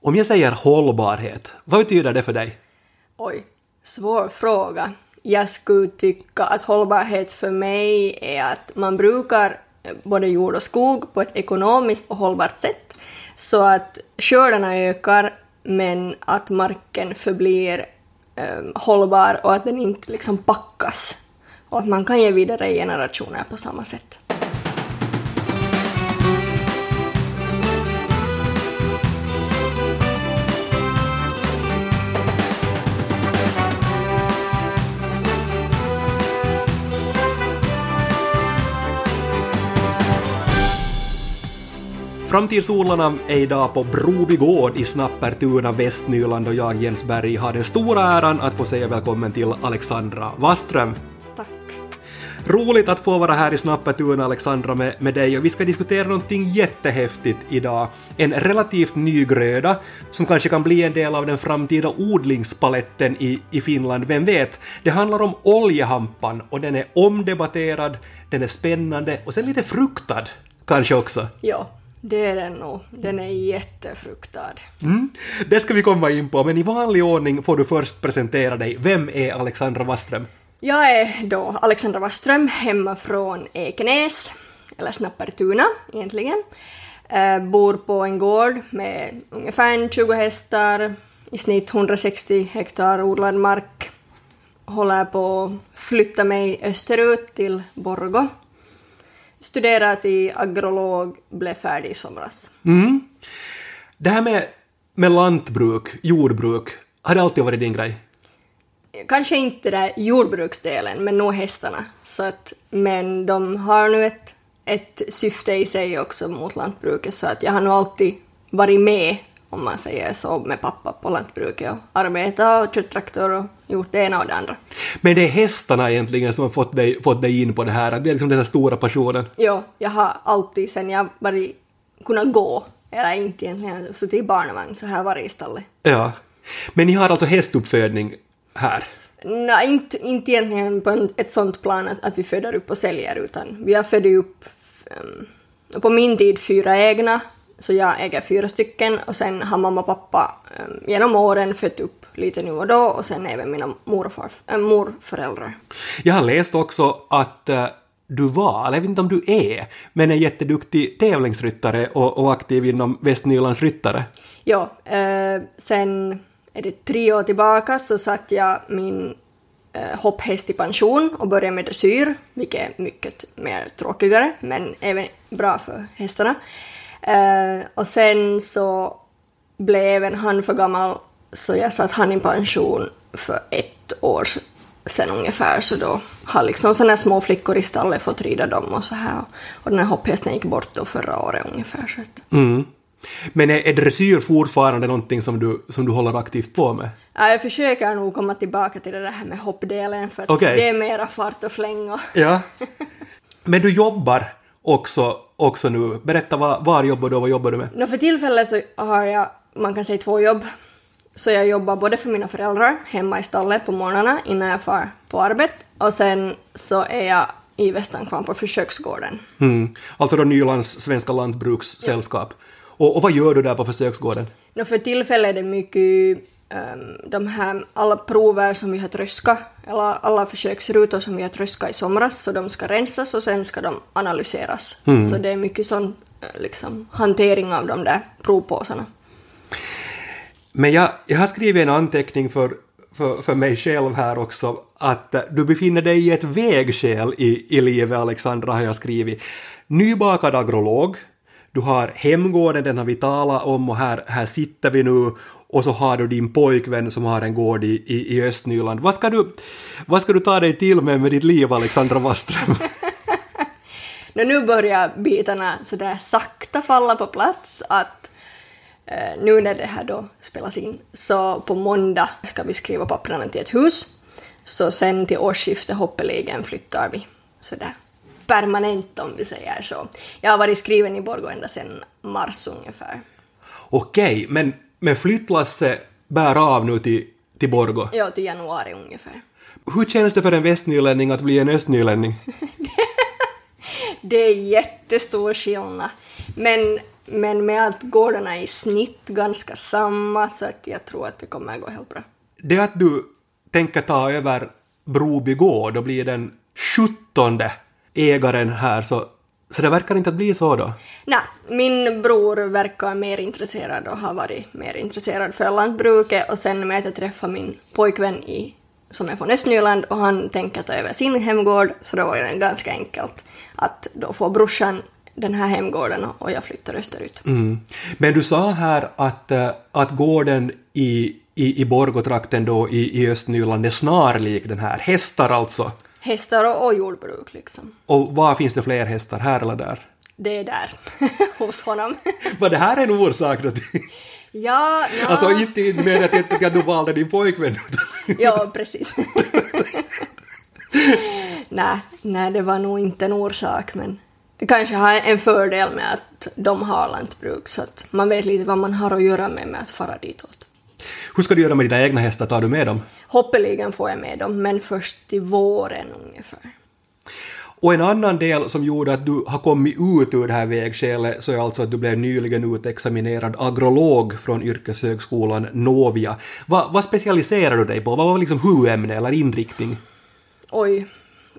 Om jag säger hållbarhet, vad betyder det för dig? Oj, svår fråga. Jag skulle tycka att hållbarhet för mig är att man brukar eh, både jord och skog på ett ekonomiskt och hållbart sätt så att skördarna ökar men att marken förblir eh, hållbar och att den inte liksom packas och att man kan ge vidare generationer på samma sätt. Framtidsodlarna är idag på Broby gård i Snappertuna, Västnyland och jag, Jens Berg, har den stora äran att få säga välkommen till Alexandra Waström. Tack. Roligt att få vara här i Snappertuna, Alexandra, med, med dig och vi ska diskutera någonting jättehäftigt idag. En relativt ny gröda som kanske kan bli en del av den framtida odlingspaletten i, i Finland, vem vet? Det handlar om oljehampan och den är omdebatterad, den är spännande och sen lite fruktad kanske också. Ja, det är den nog. Den är jättefruktad. Mm. Det ska vi komma in på, men i vanlig ordning får du först presentera dig. Vem är Alexandra Waström? Jag är då Alexandra Waström, hemma från Ekenäs, eller Snappertuna egentligen. Eh, bor på en gård med ungefär 20 hästar, i snitt 160 hektar odlad mark. Håller på att flytta mig österut till Borgo studerat till agrolog, blev färdig i somras. Mm. Det här med, med lantbruk, jordbruk, har det alltid varit din grej? Kanske inte det jordbruksdelen, men nog hästarna. Så att, men de har nu ett, ett syfte i sig också mot lantbruket, så att jag har nog alltid varit med om man säger så, med pappa på lantbruket och arbetat och kört traktor och gjort det ena och det andra. Men det är hästarna egentligen som har fått dig, fått dig in på det här, det är liksom den här stora passionen? Jo, jag har alltid sen jag varit, kunnat gå, eller inte egentligen, suttit i barnvagn så varit i stallet. Ja. Men ni har alltså hästuppfödning här? Nej, inte, inte egentligen på ett sånt plan att, att vi föder upp och säljer, utan vi har fött upp um, på min tid fyra egna så jag äger fyra stycken och sen har mamma och pappa genom åren fött upp lite nu och då och sen även mina morfar, äh, morföräldrar. Jag har läst också att uh, du var, eller jag vet inte om du är, men en jätteduktig tävlingsryttare och, och aktiv inom Västnylands ryttare. Ja, uh, sen är det tre år tillbaka så satt jag min uh, hopphäst i pension och började med dressyr, vilket är mycket mer tråkigare men även bra för hästarna. Uh, och sen så blev även han för gammal så jag satt han i pension för ett år sen ungefär så då har liksom sådana små flickor i stallet fått rida dem och så här och den här hopphästen gick bort då förra året ungefär så att. Mm. Men är, är dressyr fortfarande någonting som du, som du håller aktivt på med? Ja, jag försöker nog komma tillbaka till det där med hoppdelen för att okay. det är mera fart och fläng och... Ja. Men du jobbar också också nu. Berätta, var, var jobbar du och vad jobbar du med? No, för tillfället så har jag, man kan säga två jobb. Så jag jobbar både för mina föräldrar hemma i stallet på morgnarna innan jag far på arbete och sen så är jag i Västankvarn på försöksgården. Mm. Alltså då Nylands Svenska Lantbrukssällskap. Ja. Och, och, vad gör du där på försöksgården? No, för tillfället är det mycket um, de här alla prover som vi har tröskat, eller alla försöksrutor som vi har tröskat i somras, så de ska rensas och sen ska de analyseras. Mm. Så det är mycket sån eh, liksom, hantering av de där provpåsarna. Men jag, jag har skrivit en anteckning för, för, för mig själv här också, att eh, du befinner dig i ett vägskäl i, i livet, Alexandra, har jag skrivit. Nybakad agrolog, du har hemgården, den har vi talat om och här, här sitter vi nu och så har du din pojkvän som har en gård i, i, i Östnyland. Vad ska, du, vad ska du ta dig till med med ditt liv, Alexandra Waström? no, nu börjar bitarna sådär sakta falla på plats att eh, nu när det här då spelas in så på måndag ska vi skriva papperna till ett hus. Så sen till årsskiftet hoppeligen flyttar vi sådär permanent om vi säger så. Jag har varit skriven i Borgå ända sedan mars ungefär. Okej, men men flyttlasset bär av nu till, till Borgå? Ja, till januari ungefär. Hur känns det för en västnylänning att bli en östnylänning? det är jättestor skillnad. Men men med att gårdarna är i snitt ganska samma så att jag tror att det kommer gå helt bra. Det att du tänker ta över Broby gård och bli den sjuttonde ägaren här så, så det verkar inte att bli så då? Nej, min bror verkar mer intresserad och har varit mer intresserad för lantbruket och sen med att jag träffade min pojkvän i, som är från Östnyland och han tänker ta över sin hemgård så då var det ganska enkelt att då får brorsan den här hemgården och jag flyttar österut. Mm. Men du sa här att, äh, att gården i, i, i Borgotrakten då i, i Östnyland är snarlik den här. Hästar alltså. Hästar och, och jordbruk liksom. Och var finns det fler hästar, här eller där? Det är där, hos honom. Var det här en orsak då? ja, no. Alltså inte med att jag tycker att du valde din pojkvän. Ja, precis. nej, nej, det var nog inte en orsak, men det kanske har en fördel med att de har lantbruk, så att man vet lite vad man har att göra med, med att fara ditåt. Hur ska du göra med dina egna hästar? Tar du med dem? Hoppeligen får jag med dem, men först till våren ungefär. Och en annan del som gjorde att du har kommit ut ur det här vägskälet så är alltså att du blev nyligen utexaminerad agrolog från yrkeshögskolan Novia. Va, vad specialiserar du dig på? Vad var liksom huvudämne eller inriktning? Oj,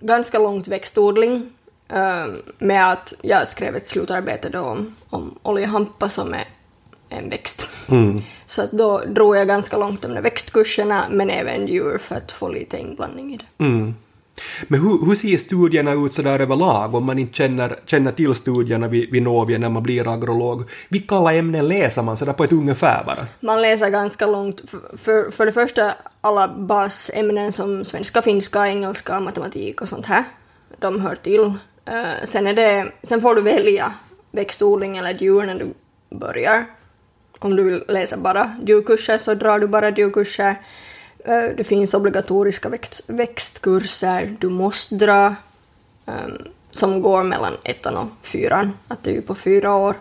ganska långt växtodling. eh, med att jag skrev ett slutarbete då om, om oljehampa som är en växt. Mm. Så då drog jag ganska långt om de växtkurserna men även djur för att få lite inblandning i det. Mm. Men hur, hur ser studierna ut sådär överlag om man inte känner, känner till studierna vid, vid Novia när man blir agrolog? Vilka alla ämnen läser man sådär på ett ungefär bara? Man läser ganska långt. För, för, för det första alla basämnen som svenska, finska, engelska, matematik och sånt här. De hör till. Eh, sen, är det, sen får du välja växtodling eller djur när du börjar. Om du vill läsa bara djurkurser så drar du bara djurkurser. Eh, det finns obligatoriska växt, växtkurser du måste dra. eh, som går mellan ettan och fyran. Att det är ju på fyra år.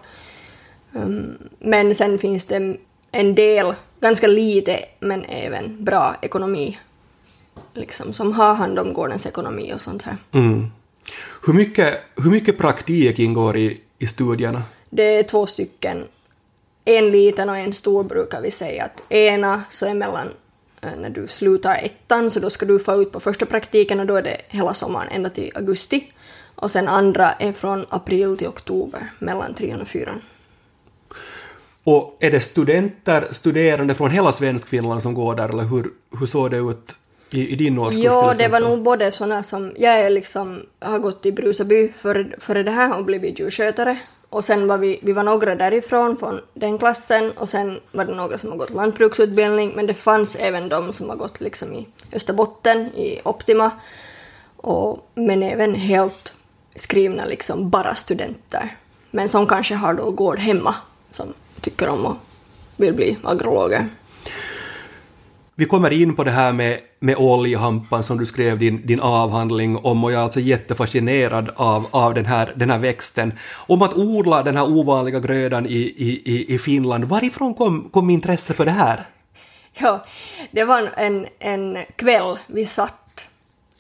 Um, Men sen finns det en del, ganska lite, men även bra ekonomi. Liksom, som har hand om gårdens ekonomi och sånt här. Mm. Hur, mycket, hur mycket praktik ingår i, i studierna? Det är två stycken. En liten och en stor brukar vi säga. Att ena så är mellan eh, när du slutar ettan så då ska du få ut på första praktiken och då är det hela sommaren ända till augusti. Och sen andra är från april till oktober mellan trean och fyran. Och är det studenter, studerande från hela Svenskfinland som går där eller hur, hur såg det ut i, i din årskurs? Ja, det var nog både såna som, jag är liksom, har gått i Brusaby före, före det här och blivit djurskötare. Och sen var vi, vi var några därifrån, från den klassen, och sen var det några som har gått lantbruksutbildning, men det fanns även de som har gått liksom i Österbotten, i Optima, och, men även helt skrivna liksom bara studenter. Men som kanske har då gård hemma, som tycker om och vill bli agrologer. Vi kommer in på det här med, med oljehampan som du skrev din, din avhandling om och jag är alltså jättefascinerad av, av den, här, den här växten. Om att odla den här ovanliga grödan i, i, i- Finland, varifrån kom, kom intresse för det här? Ja, det var en, en kväll vi satt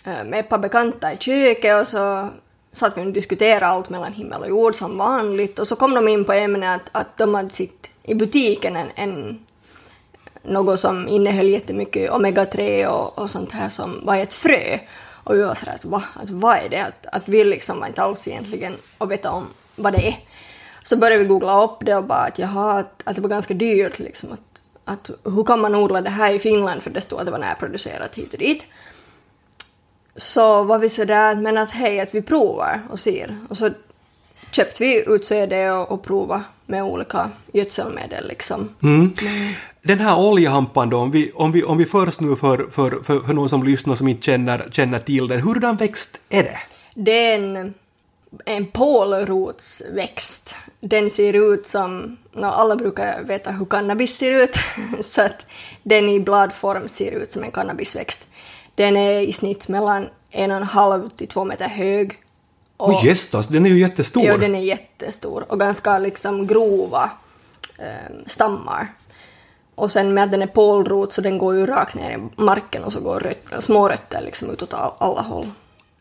eh, med ett par bekanta i köket och så satt vi och diskuterade allt mellan himmel och jord som vanligt och så kom de in på ämnet att, att de hade sett i butiken en, en något som innehöll jättemycket omega-3 och, och sånt här som var ett frö. Och vi var sådär att, va? att vad är det? Att, att vi liksom var inte alls egentligen och veta om vad det är. Så började vi googla upp det och bara att jaha, att, att det var ganska dyrt liksom. Att, att hur kan man odla det här i Finland? För det stod att det var närproducerat hit och dit. Så var vi sådär, men att hej, att vi provar och ser. Och så köpte vi utsäde och, och provade med olika gödselmedel liksom. Mm. Den här oljehampan då, om vi, om vi, om vi först nu för, för, för, för någon som lyssnar som inte känner, känner till den, hurdan växt är det? Det är en, en pålrotsväxt. Den ser ut som, alla brukar veta hur cannabis ser ut, så att den i bladform ser ut som en cannabisväxt. Den är i snitt mellan en och en halv till två meter hög. Och- Oj gästas, den är ju jättestor. Jo, den är jättestor och ganska liksom grova eh, stammar. Och sen med att den är pålrot så den går ju rakt ner i marken och så går rötter, små rötter liksom utåt all- alla håll.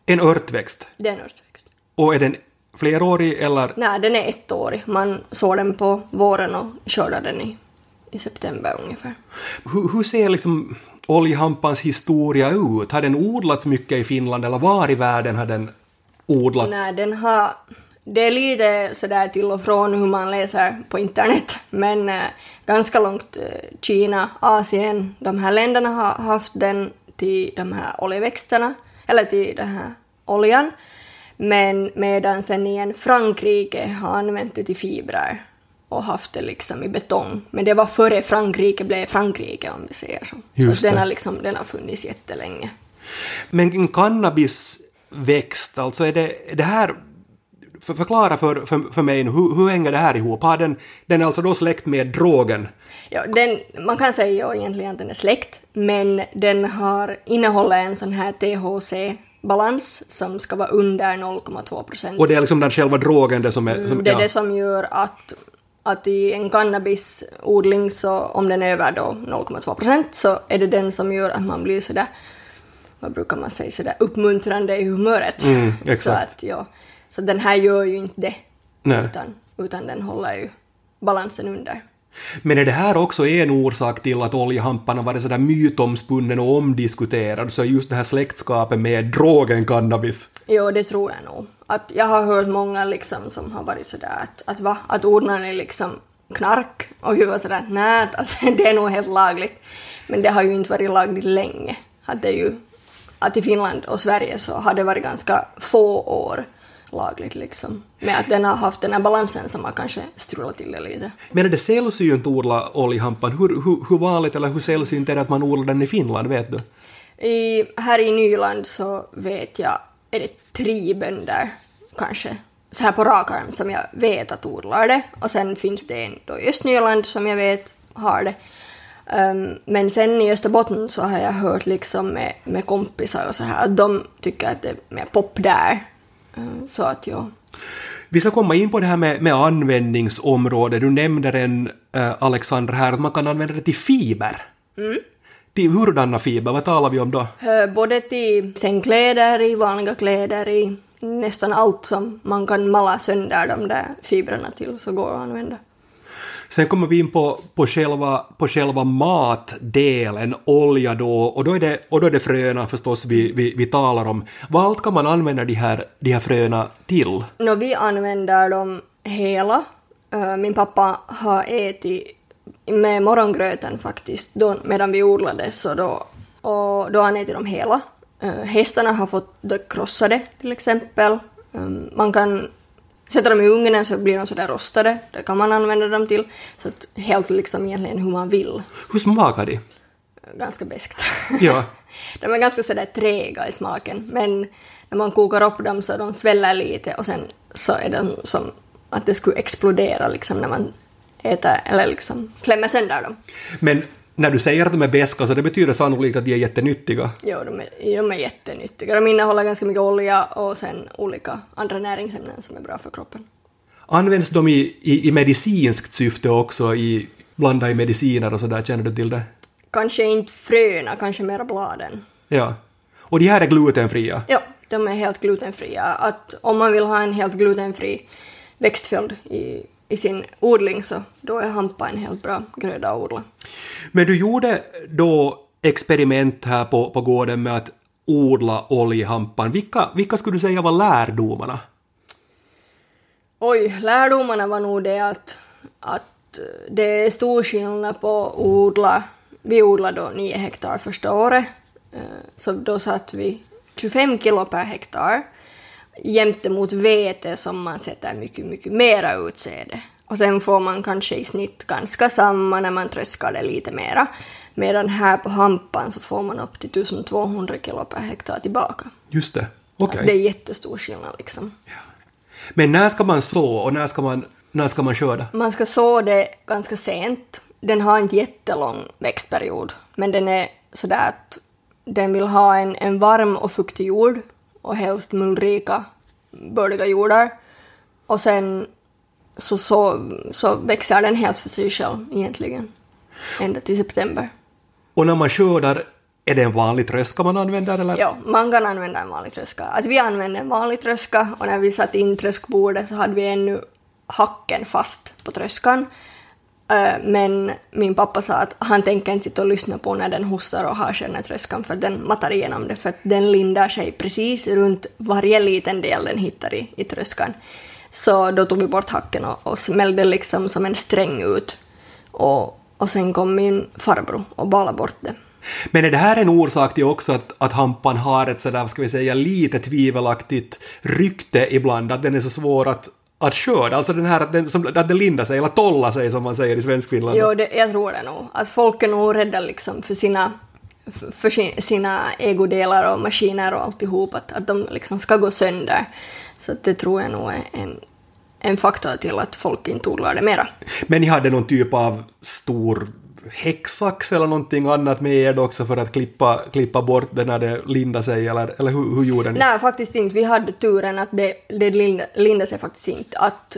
En örtväxt. Det är en örtväxt. Och är den flerårig eller? Nej, den är ettårig. Man såg den på våren och skördade den i, i september ungefär. Hur, hur ser liksom oljehampans historia ut? Har den odlats mycket i Finland eller var i världen har den odlats? Nej, den har... Det är lite sådär till och från hur man läser på internet, men eh, ganska långt eh, Kina, Asien, de här länderna har haft den till de här oljeväxterna, eller till den här oljan. Men medan sen igen Frankrike har använt det till fibrer och haft det liksom i betong. Men det var före Frankrike blev Frankrike om vi säger så. Just så den har, liksom, den har funnits jättelänge. Men en cannabisväxt, alltså är det, är det här... För, förklara för, för, för mig hur, hur hänger det här ihop? Har den, den är alltså då släkt med drogen? Ja, den, man kan säga egentligen att den är släkt, men den har, innehåller en sån här THC-balans som ska vara under 0,2 procent. Och det är liksom den själva drogen det som är... Som, Mm, det är ja. det som gör att, att i en cannabisodling så om den är över då 0,2 procent så är det den som gör att man blir sådär, vad brukar man säga, sådär uppmuntrande i humöret. Mm, Så, att, ja, så den här gör ju inte det, Nej. utan, utan den håller ju balansen under. Men är det här också en orsak till att oljehampan har varit sådär mytomspunnen och omdiskuterad, så just det här släktskapet med drogen cannabis? Jo, det tror jag nog. Att jag har hört många liksom som har varit sådär att, att va, att odlarna är liksom knark och vi var sådär nej, att, att det är nog helt lagligt. Men det har ju inte varit lagligt länge. Att det är ju, att i Finland och Sverige så har det varit ganska få år lagligt liksom. Med att den har haft den här balansen som har kanske strulat till det lite. Men är det sällsynt att odla oljehampan? Hur, hur, hur vanligt eller hur sällsynt är det att man odlar den i Finland, vet du? I, här i Nyland så vet jag, är det tre bönder kanske, så här på rak arm som jag vet att odlar det. Och sen finns det en då i Östnyland som jag vet har det. Ehm, men sen i Österbotten så har jag hört liksom med, med kompisar och så här att de tycker att det är mer pop där. Ehm, så att ja. Vi ska komma in på det här med, med användningsområde. Du nämnde den, eh, Alexandra, här att man kan använda det till fiber. Till hurdana fiber? Vad talar vi om då? Eh, Både till sängkläder, i vanliga kläder, i nästan allt som man kan mala sönder de där fibrerna till så går att använda. Sen kommer vi in på, på, själva, på själva matdelen, olja då, och då är det, och då är det fröna förstås vi, vi, vi talar om. Vad allt kan man använda de här, de här fröna till? No, vi använder dem hela. Äh, min pappa har ätit med morgongröten faktiskt, då, medan vi odlade, så då, och då har han ätit dem hela. Äh, hästarna har fått krossade till exempel. Äh, man kan sätta dem i ugnen så blir de sådär rostade, det kan man använda dem till. Så att helt liksom egentligen hur man vill. Hur smakar de? Ganska beskt. Ja. De är ganska sådär träga i smaken, men när man kokar upp dem så de sväller lite och sen så är de som att det skulle explodera liksom när man äter eller liksom klämmer sönder dem. Men när du säger att de är beska så det betyder sannolikt att de är jättenyttiga. Jo, de är, de är jättenyttiga. De innehåller ganska mycket olja och sen olika andra näringsämnen som är bra för kroppen. Används de i, i, i medicinskt syfte också, i, blanda i mediciner och sådär, känner du till det? Kanske inte fröna, kanske mera bladen. Ja. Och de här är glutenfria? Ja, de är helt glutenfria. Att om man vill ha en helt glutenfri växtföljd i, i sin odling så då är hampa en helt bra gröda att odla. Men du gjorde då experiment här på, på gården med att odla oljehampan. Vilka, vilka skulle du säga var lärdomarna? Oj, lärdomarna var nog det att, att det är stor skillnad på att odla. Vi odlade då 9 hektar första året, eh, så då satt vi 25 kilo per hektar jämte mot vete som man sätter mycket, mycket mera utsäde. Och sen får man kanske i snitt ganska samma när man tröskar det lite mera. Medan här på hampan så får man upp till 1200 kilo per hektar tillbaka. Just det. Okej. Det är jättestor skillnad liksom. Men när ska man så och när ska man, när ska man skörda? Man ska så det ganska sent. Den har inte jättelång växtperiod, men den är sådär att den vill ha en, en varm och fuktig jord och helst mullrika, bördiga jordar. Och sen så, så, så växer den helt för sig själv egentligen. Ända till september. Och när man skördar, är det en vanlig tröska man använder? Eller? Ja, man kan använda en vanlig tröska. Alltså vi använde en vanlig tröska och när vi satt in tröskbordet så hade vi ännu hacken fast på tröskan. Men min pappa sa att han tänker inte sitta och lyssna på när den hostar och har sig för att den matar igenom det för att den lindar sig precis runt varje liten del den hittar i, i tröskan. Så då tog vi bort hacken och, och smällde liksom som en sträng ut. Och, och sen kom min farbror och balade bort det. Men är det här en orsak till också att, att hampan har ett sådär, ska vi säga, lite tvivelaktigt rykte ibland, att den är så svår att, att skörda? Alltså den här att den, som, att den lindar sig, eller tollar sig som man säger i Svenskfinland. Jo, det, jag tror det nog. Att folk är nog rädda liksom för sina, för- för sin- sina egodelar och maskiner och alltihop, att, att de liksom ska gå sönder. Så det tror jag nog är en, en faktor till att folk inte odlar det mera. Men ni hade någon typ av stor häcksax eller någonting annat med er också för att klippa, klippa bort det när det lindade sig, eller, eller hur, hur gjorde ni? Nej, faktiskt inte. Vi hade turen att det, det lindade, sig faktiskt inte. Att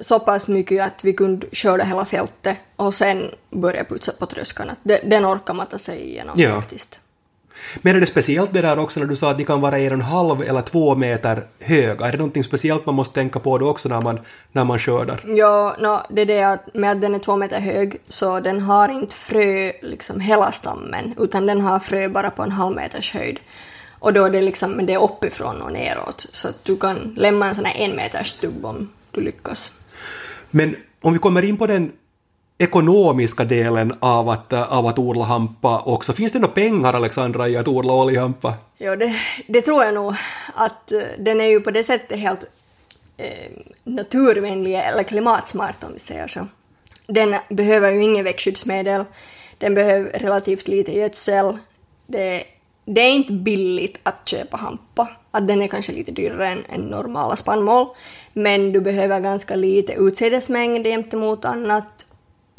så pass mycket att vi kunde skörda hela fältet och sen börja putsa på tröskan. Att det, den orkar matta sig igenom Ja. faktiskt. Men är det speciellt det där också när du sa att de kan vara en och en halv eller två meter höga? Är det någonting speciellt man måste tänka på då också när man, när man skördar? Ja, no, det är det att med att den är två meter hög så den har inte frö liksom hela stammen utan den har frö bara på en halv meters höjd. Och då är det liksom, men det är uppifrån och neråt så att du kan lämna en sån här en meters stubb om du lyckas. Men om vi kommer in på den ekonomiska delen av att, av att odla hampa också. Finns det några pengar, Alexandra, i att odla oljehampa? Ja, det, det tror jag nog att eh, den är ju på det sättet helt eh, naturvänlig eller klimatsmart om vi säger så. Den behöver ju inget växtskyddsmedel, den behöver relativt lite gödsel. Det, det är inte billigt att köpa hampa, att den är kanske lite dyrare än, än normala spannmål, men du behöver ganska lite utsädesmängd gentemot annat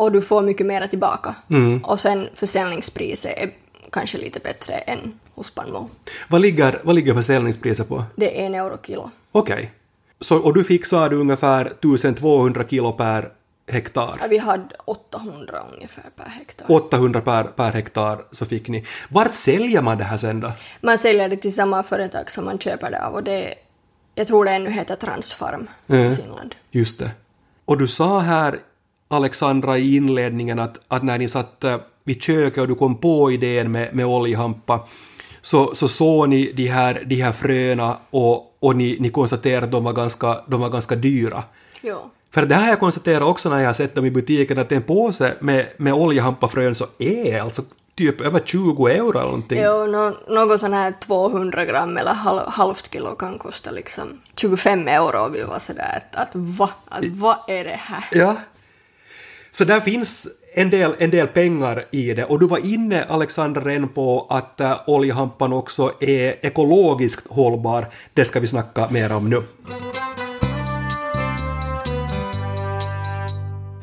och du får mycket mera tillbaka. Och sen försäljningspriset är kanske lite bättre än hos spannmål. Vad ligger, vad ligger försäljningspriset på? Det är en euro kilo. Okej. Så, och du fick, sa du, ungefär 1200 kilo per hektar? Ja, vi hade 800 ungefär per hektar. 800 per, per hektar så fick ni. Vart säljer man det här sen då? Man säljer det till samma företag som man köper det av och det, jag tror det ännu heter Transfarm Mm. i Finland. Just det. Och du sa här, Alexandra, i inledningen att, att när ni satt eh, vid köket och du kom på idén med, med oljehampa så, så såg ni de här, de här fröna och, och ni, ni konstaterade att de var ganska, de var ganska dyra. Jo. För det här har jag konstaterat också när jag har sett dem i butiken att en påse med, med oljehampafrön så är alltså typ över 20 euro eller någonting. Jo, nå något sån här 200 gram eller halv, halvt kilo kan kosta liksom 25 euro vi var sådär att, att va? Att, vad är det här? Ja. Så där finns en del, en del pengar i det. Och du var inne, Alexander, redan på att äh, oljehampan också är ekologiskt hållbar. Det ska vi snacka mer om nu.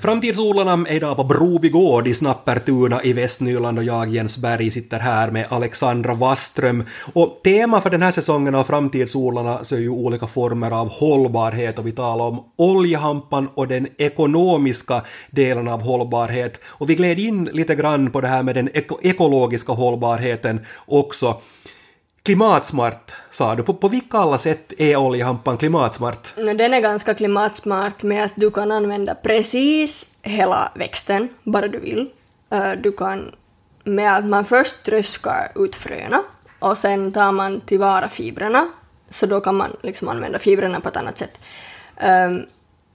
Framtidsodlarna är idag på Broby gård i Snappertuna i Västnyland och jag, Jens Berg, sitter här med Alexandra Waström. Och tema för den här säsongen av Framtidsodlarna så är ju olika former av hållbarhet och vi talar om oljehampan och den ekonomiska delen av hållbarhet. Och vi gled in lite grann på det här med den ek ekologiska hållbarheten också. Klimatsmart, sa du. På, på vilka alla sätt är oljehampan klimatsmart? No, den är ganska klimatsmart med att du kan använda precis hela växten, bara du vill. Eh, du kan med att man först tröskar ut fröna och sen tar man tillvara fibrerna, så då kan man liksom använda fibrerna på ett annat sätt. Ehm,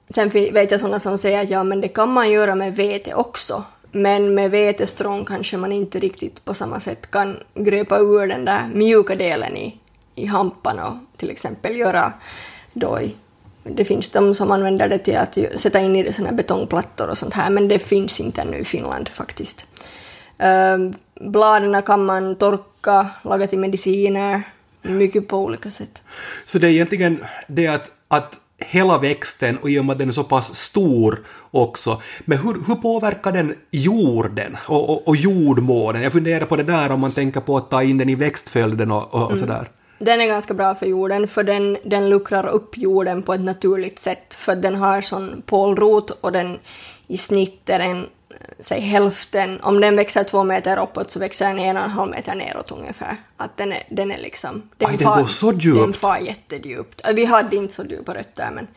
sen vet jag sådana som säger att ja, men det kan man göra med vete också. Men med vetestrån kanske man inte riktigt på samma sätt kan gröpa ur den där mjuka delen i, i hampan och till exempel göra då i, det finns de som använder det till att sätta in i det såna här betongplattor och sånt här, men det finns inte ännu i Finland faktiskt. Ehm, Bladen kan man torka, laga till mediciner, mycket på olika sätt. Så det är egentligen det att, att hela växten och i och med att den är så pass stor också. Men hur, hur påverkar den jorden och, och, och jordmånen? Jag funderar på det där om man tänker på att ta in den i växtföljden och, och, och sådär. Den är ganska bra för jorden för den, den luckrar upp jorden på ett naturligt sätt för den har sån pålrot och den i snitt är den säg hälften, om den växer två meter uppåt så växer den en och en halv meter neråt ungefär. Att den är, den är liksom... Den, Aj, den går så djupt. Den far jättedjupt. Alltså, Vi hade inte så djupa rötter men,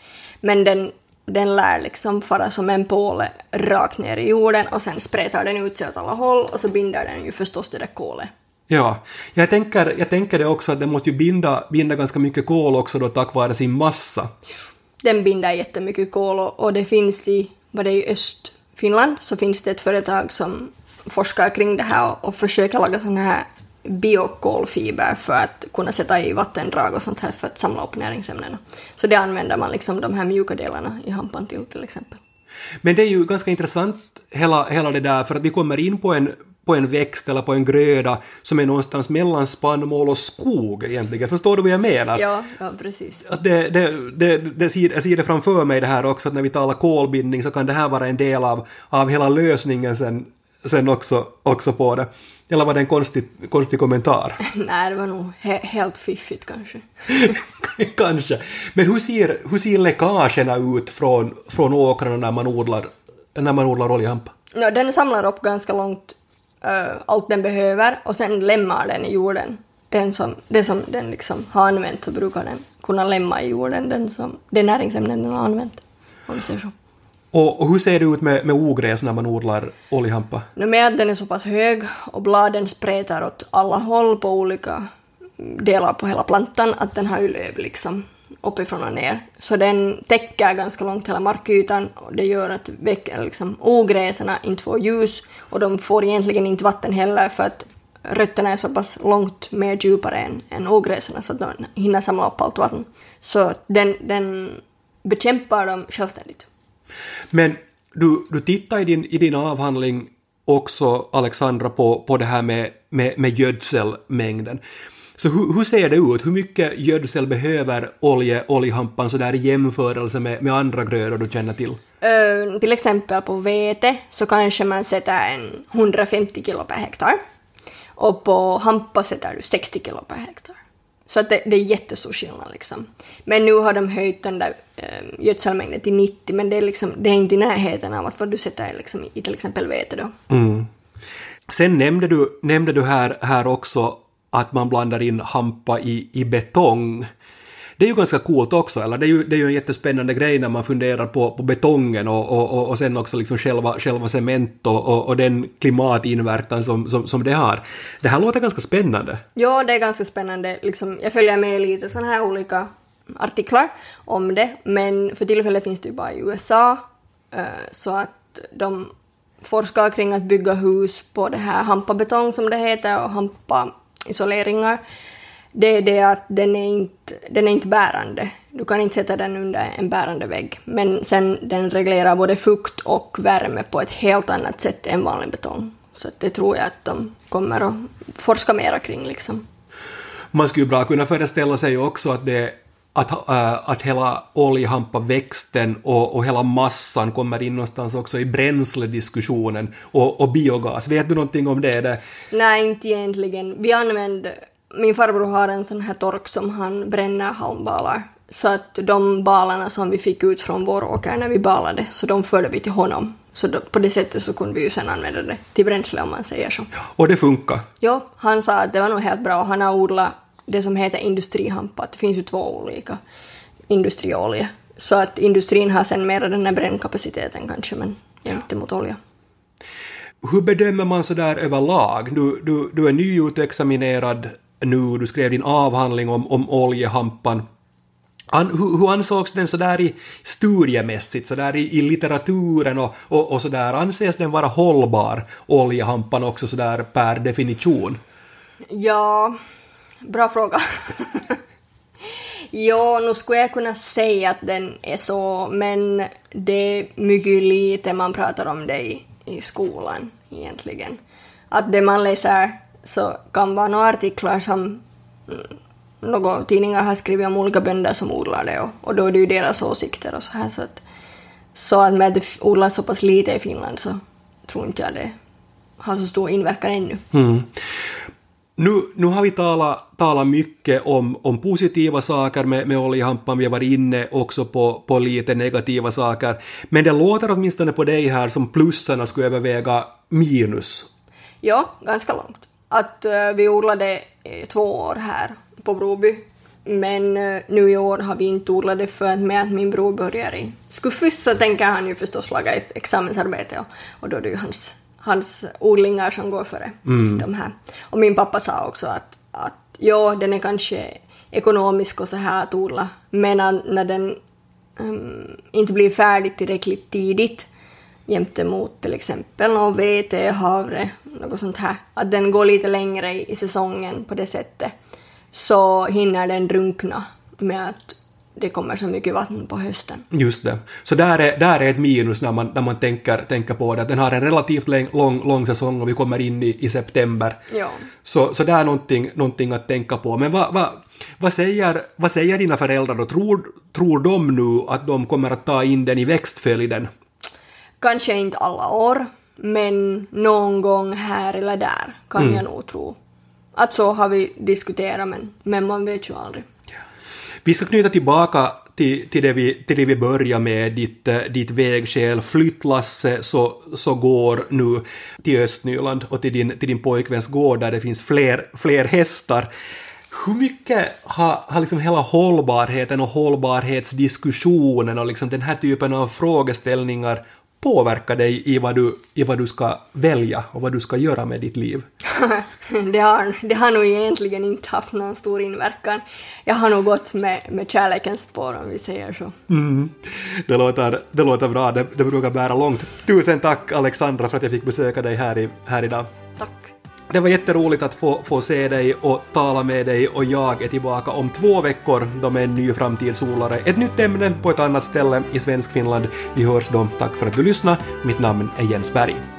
men den, den lär liksom fara som en påle rakt ner i jorden och sen spretar den ut sig åt alla håll och så binder den ju förstås det där kolet. Ja, jag tänker, jag tänker det också att den måste ju binda, binda ganska mycket kol också då tack vare sin massa. Den binder jättemycket kol och, och det finns i, vad det är i Finland så finns det ett företag som forskar kring det här och, och försöker laga sådana här biokolfiber för att kunna sätta i vattendrag och sånt här för att samla upp näringsämnena. Så det använder man liksom de här mjuka delarna i hampan till till exempel. Men det är ju ganska intressant hela, hela det där för att vi kommer in på en, på en växt eller på en gröda som är någonstans mellan spannmål och skog egentligen. Förstår du vad jag menar? Ja, ja precis. Att det, det, det, det ser, jag ser det framför mig det här också att när vi talar kolbindning så kan det här vara en del av, av hela lösningen sen, sen också, också på det. Eller var det en konstig, konstig kommentar? Nej, det var nog he helt fiffigt kanske. Kanske. Men hur ser, hur ser läckagerna ut från, från åkrarna när man odlar, när man odlar oljehampa? No, den samlar upp ganska långt uh, allt den behöver och sen lämnar den i jorden. Den som, det som den liksom har använt så brukar den kunna lämna i jorden den som, det näringsämnen den har använt. Om vi säger så. Och, och hur ser det ut med, med ogräs när man odlar oljehampa? No, med att den är så pass hög och bladen spretar åt alla håll på olika delar på hela plantan att den har ju löv liksom uppifrån och ner. Så den täcker ganska långt hela markytan och det gör att liksom, ogräserna inte får ljus och de får egentligen inte vatten heller för att rötterna är så pass långt mer djupare än, än ogräserna så att de hinner samla upp allt vatten. Så den, den bekämpar dem självständigt. Men du, du tittar i din, i din avhandling också, Alexandra, på, på det här med, med, med gödselmängden. Så hur, hur ser det ut? Hur mycket gödsel behöver olje, oljehampan så där i jämförelse med, med andra grödor du känner till? Ö, till exempel på vete så kanske man sätter en 150 kilo per hektar. Och på hampa sätter du 60 kilo per hektar. Så att det, det är jättestor skillnad liksom. Men nu har de höjt den där äh, gödselmängden till 90 men det är, liksom, det är inte i närheten av att vad du sätter liksom, i till exempel vete då. Mm. Sen nämnde du, nämnde du här, här också att man blandar in hampa i, i betong. Det är ju ganska coolt också, eller det är ju, det är ju en jättespännande grej när man funderar på, på betongen och, och, och, och sen också liksom själva, själva cement och, och, och den klimatinverkan som, som, som det har. Det här låter ganska spännande. Ja, det är ganska spännande. Liksom, jag följer med lite sådana här olika artiklar om det, men för tillfället finns det ju bara i USA. Eh, så att de forskar kring att bygga hus på det här hampabetong som det heter och hampa isoleringar, Det är det att den är, inte, den är inte bärande. Du kan inte sätta den under en bärande vägg. Men sen den reglerar både fukt och värme på ett helt annat sätt än vanlig betong. Så att det tror jag att de kommer att forska mera kring liksom. Man skulle ju bra kunna föreställa sig också att det att, äh, att hela oljehampaväxten och, och hela massan kommer in någonstans också i bränslediskussionen och, och biogas. Vet du någonting om det? det? Nej, inte egentligen. Vi använder... Min farbror har en sån här tork som han bränner halmbalar. Så att de balarna som vi fick ut från vår åker när vi balade, så de förde vi till honom. Så då, på det sättet så kunde vi ju sen använda det till bränsle om man säger så. Och det funkar. Ja, han sa att det var nog helt bra. Han har odlat det som heter industrihampa. Det finns ju två olika industriolja. Så att industrin har sen mera den här brännkapaciteten kanske, men inte mot olja. Hur bedömer man så där överlag? Du, du, du är nyutexaminerad nu, du skrev din avhandling om, om oljehampan. An, hur, hur ansågs den sådär i studiemässigt, sådär i, i litteraturen och, och, och sådär? Anses den vara hållbar, oljehampan också sådär per definition? Ja, bra fråga. ja, nu skulle jag kunna säga att den är så, men det är mycket lite man pratar om det i, i skolan egentligen. Att det man läser så kan vara några artiklar som mm, några tidningar har skrivit om olika bönder som odlar det och, och då är det ju deras åsikter och så här så att så att med att det odlas så pass lite i Finland så tror inte jag det har så stor inverkan ännu. Mm. Nu, nu har vi talat, talat mycket om, om positiva saker med, med oljehampan, vi har varit inne också på, på lite negativa saker, men det låter åtminstone på dig här som plussarna skulle överväga minus. Ja, ganska långt. Att uh, vi odlade eh, två år här på Broby, men uh, nu i år har vi inte odlat det för med att min bror börjar i Skuffis så tänker han ju förstås laga ett examensarbete och, och då är det ju hans hans odlingar som går före mm. de här. Och min pappa sa också att, att ja, den är kanske ekonomisk och så här att odla, men när den um, inte blir färdig tillräckligt tidigt jämte mot till exempel någon vete, havre, något sånt här, att den går lite längre i, i säsongen på det sättet, så hinner den drunkna med att det kommer så mycket vatten på hösten. Just det. Så där är, där är ett minus när man, när man tänker, tänker på det, att den har en relativt lång, lång säsong och vi kommer in i, i september. Ja. Så, så det är någonting, någonting att tänka på. Men vad, vad, vad, säger, vad säger dina föräldrar då? Tror, tror de nu att de kommer att ta in den i växtföljden? Kanske inte alla år, men någon gång här eller där kan mm. jag nog tro. Att så har vi diskuterat, men, men man vet ju aldrig. Vi ska knyta tillbaka till, till, det, vi, till det vi börjar med, ditt, eh, ditt vägskäl. Flyttlasse eh, så, så går nu till Östnyland och till din, till din pojkväns gård där det finns fler, fler hästar. Hur mycket har, har liksom hela hållbarheten och hållbarhetsdiskussionen och liksom den här typen av frågeställningar påverkat dig i vad, du, i vad du ska välja och vad du ska göra med ditt liv? det, har, det har nog egentligen inte haft någon stor inverkan. Jag har nog gått med, med kärlekens spår om vi säger så. Mm. Det, låter, det låter bra, det, det brukar bära långt. Tusen tack Alexandra för att jag fick besöka dig här, i, här idag. Tack. Det var jätteroligt att få, få se dig och tala med dig och jag är tillbaka om två veckor då med en ny framtidssolare. Ett nytt ämne på ett annat ställe i Svenskfinland. Vi hörs då. Tack för att du lyssnade. Mitt namn är Jens Berg.